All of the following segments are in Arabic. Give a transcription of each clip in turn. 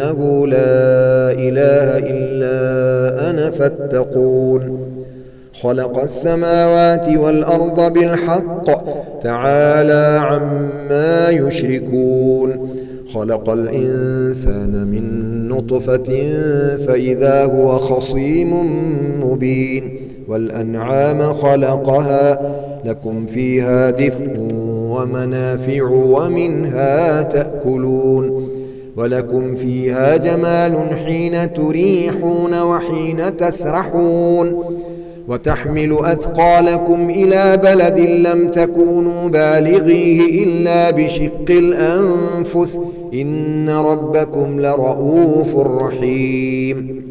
أنه لا إله إلا أنا فاتقون. خلق السماوات والأرض بالحق تعالى عما يشركون. خلق الإنسان من نطفة فإذا هو خصيم مبين. والأنعام خلقها لكم فيها دفء ومنافع ومنها تأكلون. ولكم فيها جمال حين تريحون وحين تسرحون وتحمل أثقالكم إلى بلد لم تكونوا بالغيه إلا بشق الأنفس إن ربكم لرؤوف رحيم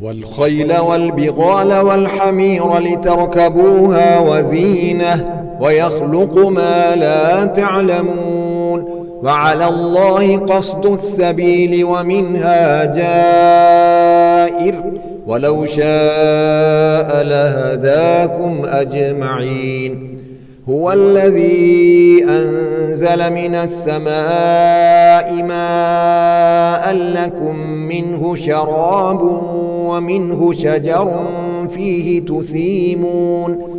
والخيل والبغال والحمير لتركبوها وزينة ويخلق ما لا تعلمون وعلى الله قصد السبيل ومنها جائر ولو شاء لهداكم أجمعين. هو الذي أنزل من السماء ماء لكم منه شراب ومنه شجر فيه تسيمون.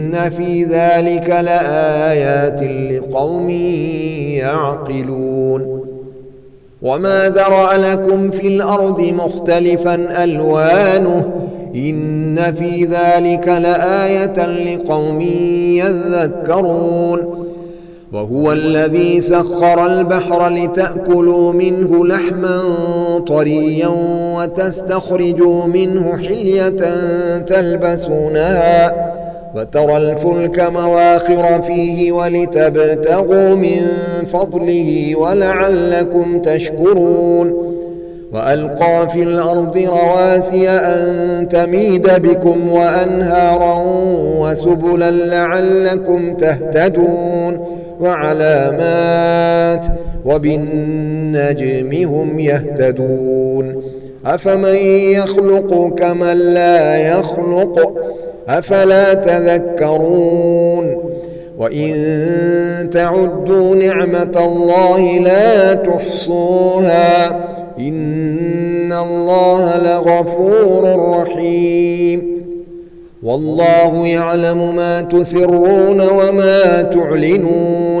في ذلك لآيات لقوم يعقلون وما ذرأ لكم في الأرض مختلفا ألوانه إن في ذلك لآية لقوم يذكرون وهو الذي سخر البحر لتأكلوا منه لحما طريا وتستخرجوا منه حلية تلبسونها وترى الفلك مواخر فيه ولتبتغوا من فضله ولعلكم تشكرون وألقى في الأرض رواسي أن تميد بكم وأنهارا وسبلا لعلكم تهتدون وعلامات وبالنجم هم يهتدون أفمن يخلق كمن لا يخلق أفلا تذكرون وإن تعدوا نعمة الله لا تحصوها إن الله لغفور رحيم والله يعلم ما تسرون وما تعلنون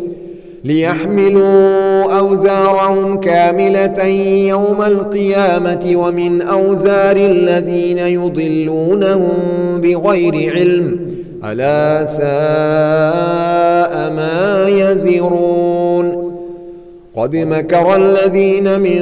ليحملوا أوزارهم كاملة يوم القيامة ومن أوزار الذين يضلونهم بغير علم ألا ساء ما يزرون قد مكر الذين من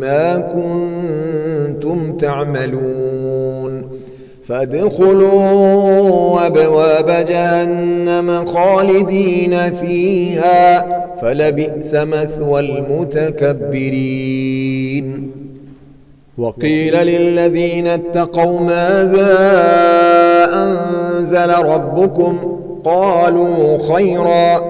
بما كنتم تعملون فادخلوا أبواب جهنم خالدين فيها فلبئس مثوى المتكبرين. وقيل للذين اتقوا ماذا أنزل ربكم؟ قالوا خيراً.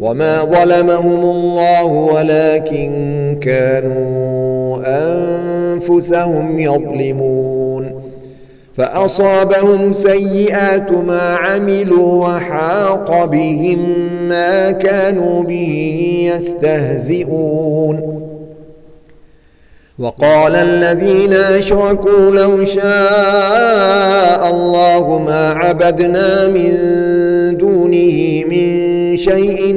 وما ظلمهم الله ولكن كانوا انفسهم يظلمون فاصابهم سيئات ما عملوا وحاق بهم ما كانوا به يستهزئون وقال الذين اشركوا لو شاء الله ما عبدنا من دونه من شيء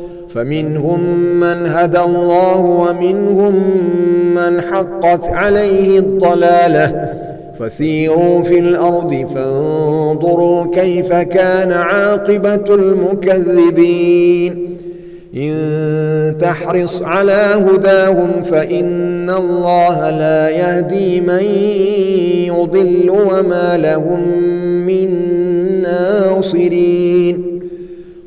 فمنهم من هدى الله ومنهم من حقت عليه الضلاله. فسيروا في الأرض فانظروا كيف كان عاقبة المكذبين. إن تحرص على هداهم فإن الله لا يهدي من يضل وما لهم من ناصرين.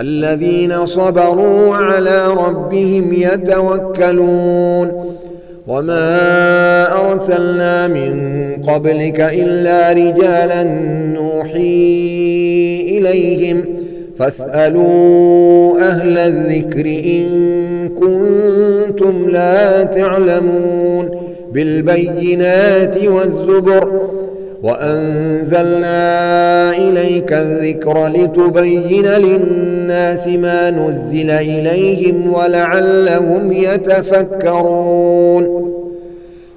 الذين صبروا على ربهم يتوكلون. وما أرسلنا من قبلك إلا رجالا نوحي إليهم. فاسألوا أهل الذكر إن كنتم لا تعلمون. بالبينات والزبر. وأنزلنا إليك الذكر لتبين للناس ما نزل إليهم ولعلهم يتفكرون.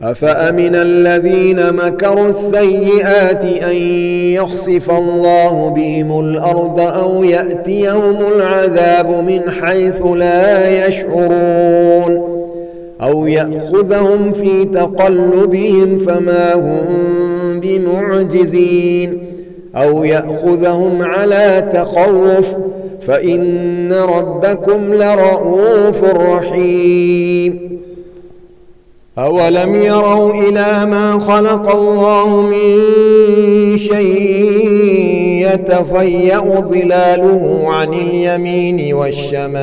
أفأمن الذين مكروا السيئات أن يخسف الله بهم الأرض أو يأتيهم العذاب من حيث لا يشعرون؟ أو يأخذهم في تقلبهم فما هم بمعجزين؟ أو يأخذهم على تخوف فإن ربكم لرؤوف رحيم. أولم يروا إلى ما خلق الله من شيء يتفيأ ظلاله عن اليمين والشمائل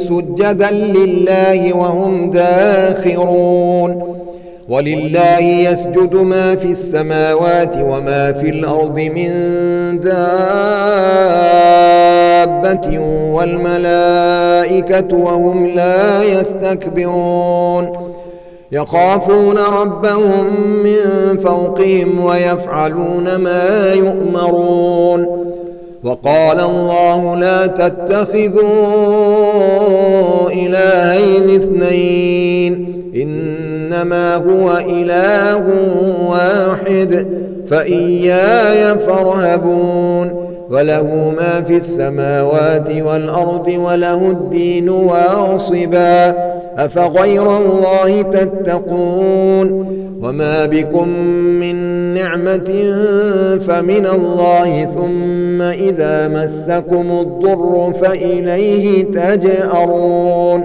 سجدا لله وهم داخرون. ولله يسجد ما في السماوات وما في الأرض من دابة والملائكة وهم لا يستكبرون. يخافون ربهم من فوقهم ويفعلون ما يؤمرون. وقال الله لا تتخذوا إلهين اثنين. إنما هو إله واحد فإياي فارهبون. وله ما في السماوات والأرض وله الدين واصبا. أفغير الله تتقون؟ وما بكم من نعمة فمن الله ثم إذا مسكم الضر فإليه تجأرون.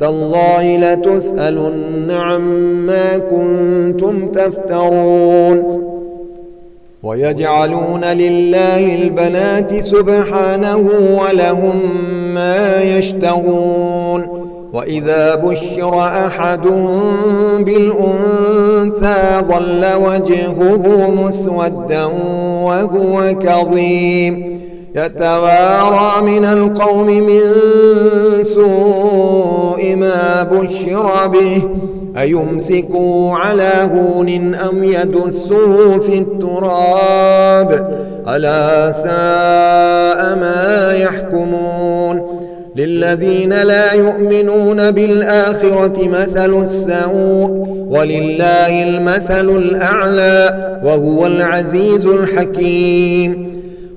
تالله لتسألن عما كنتم تفترون ويجعلون لله البنات سبحانه ولهم ما يشتهون وإذا بشر أحدهم بالأنثى ظل وجهه مسودا وهو كظيم يتوارى من القوم من سوء ما بشر به. أيمسكوا على هون أم يدسوا في التراب؟ ألا ساء ما يحكمون. للذين لا يؤمنون بالآخرة مثل السوء ولله المثل الأعلى وهو العزيز الحكيم.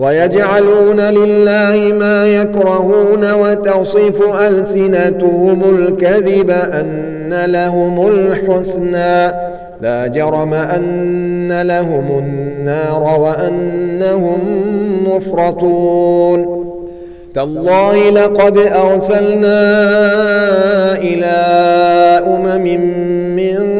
ويجعلون لله ما يكرهون وتصف ألسنتهم الكذب أن لهم الحسنى. لا جرم أن لهم النار وأنهم مفرطون. تالله لقد أرسلنا إلى أمم من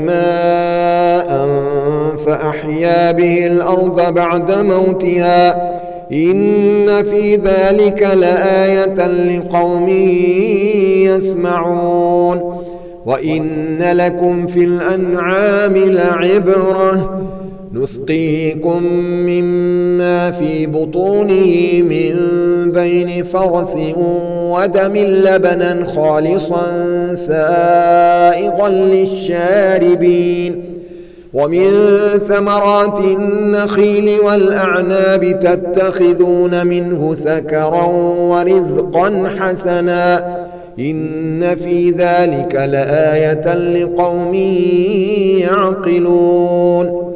ماء فأحيا به الأرض بعد موتها. إن في ذلك لآية لقوم يسمعون. وإن لكم في الأنعام لعبرة. نسقيكم مما في بطونه من بين فرث ودم لبنا خالصا سائغا للشاربين ومن ثمرات النخيل والأعناب تتخذون منه سكرا ورزقا حسنا إن في ذلك لآية لقوم يعقلون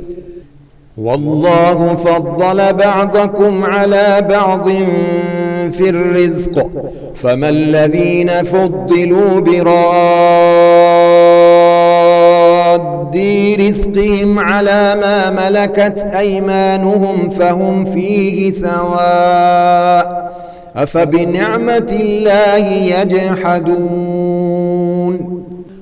والله فضل بعضكم على بعض في الرزق. فما الذين فضلوا براد رزقهم على ما ملكت أيمانهم فهم فيه سواء أفبنعمة الله يجحدون.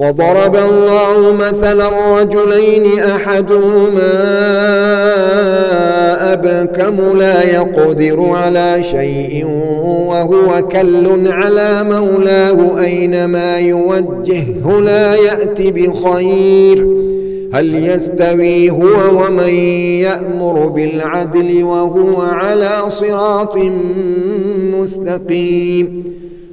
وضرب الله مثلا رجلين أحدهما أبكم لا يقدر على شيء وهو كل على مولاه أينما يوجهه لا يأتي بخير هل يستوي هو ومن يأمر بالعدل وهو على صراط مستقيم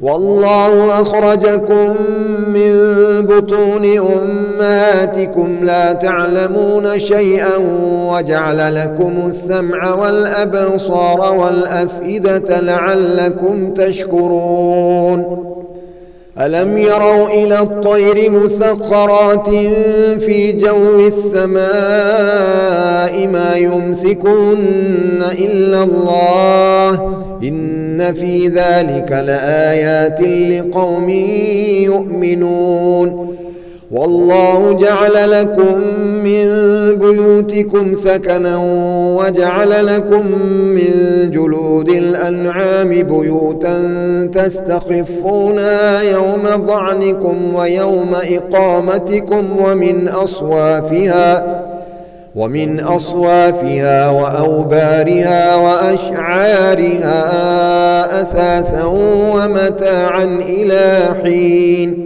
والله أخرجكم من بطون أمهاتكم لا تعلمون شيئا وجعل لكم السمع والأبصار والأفئدة لعلكم تشكرون ألم يروا إلى الطير مسخرات في جو السماء ما يمسكن إلا الله؟ إن في ذلك لآيات لقوم يؤمنون. والله جعل لكم من بيوتكم سكنا وجعل لكم من جلود الأنعام بيوتا تستخفونها يوم ظعنكم ويوم إقامتكم ومن أصوافها ومن أصوافها وأوبارها وأشعارها أثاثا ومتاعا إلى حين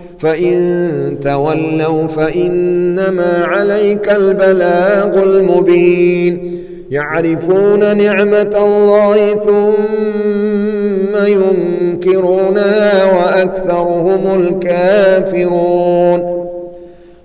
فإن تولوا فإنما عليك البلاغ المبين. يعرفون نعمة الله ثم ينكرونها وأكثرهم الكافرون.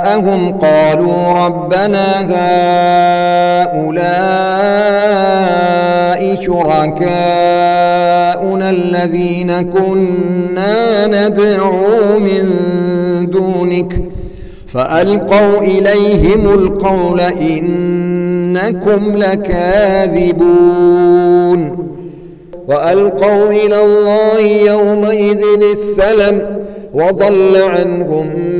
شركاءهم قالوا ربنا هؤلاء شركاؤنا الذين كنا ندعو من دونك فألقوا إليهم القول إنكم لكاذبون وألقوا إلى الله يومئذ السلم وضل عنهم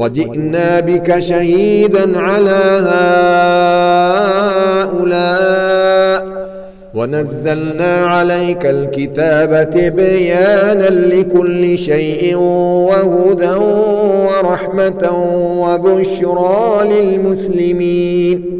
وجئنا بك شهيدا على هؤلاء. ونزلنا عليك الكتاب تبيانا لكل شيء وهدى ورحمة وبشرى للمسلمين.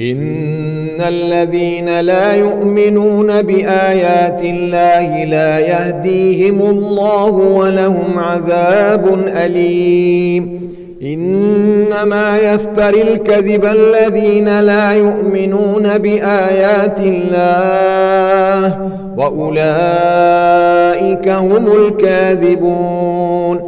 إن الذين لا يؤمنون بآيات الله لا يهديهم الله ولهم عذاب أليم. إنما يفتر الكذب الذين لا يؤمنون بآيات الله وأولئك هم الكاذبون.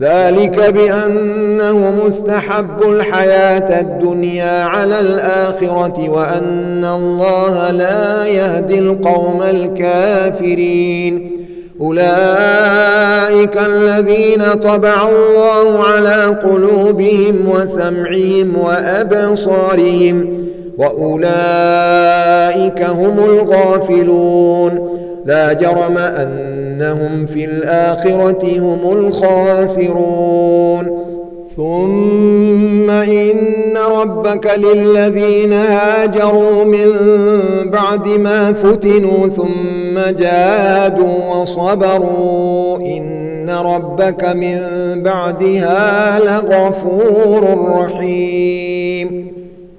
ذلك بأنه مستحب الحياة الدنيا على الآخرة وأن الله لا يهدي القوم الكافرين. أولئك الذين طبع الله على قلوبهم وسمعهم وأبصارهم وأولئك هم الغافلون. لا جرم أنهم في الآخرة هم الخاسرون. ثم إن ربك للذين هاجروا من بعد ما فتنوا ثم جادوا وصبروا. إن ربك من بعدها لغفور رحيم.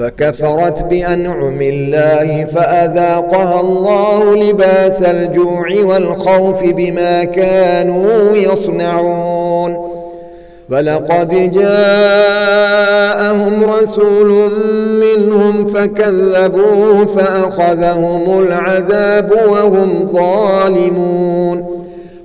فكفرت بأنعم الله فأذاقها الله لباس الجوع والخوف بما كانوا يصنعون. فلقد جاءهم رسول منهم فكذبوه فأخذهم العذاب وهم ظالمون.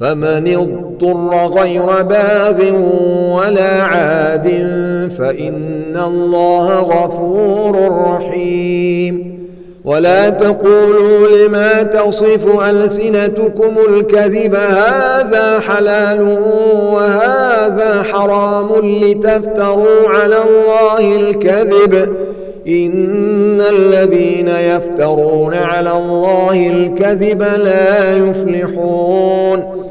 فمن اضطر غير باغ ولا عاد فإن الله غفور رحيم. ولا تقولوا لما تصف ألسنتكم الكذب هذا حلال وهذا حرام لتفتروا على الله الكذب. إن الذين يفترون على الله الكذب لا يفلحون.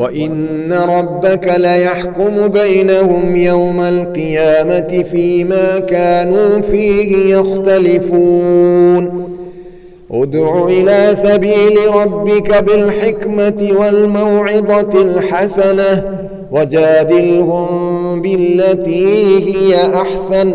وإن ربك ليحكم بينهم يوم القيامة فيما كانوا فيه يختلفون ادع إلى سبيل ربك بالحكمة والموعظة الحسنة وجادلهم بالتي هي أحسن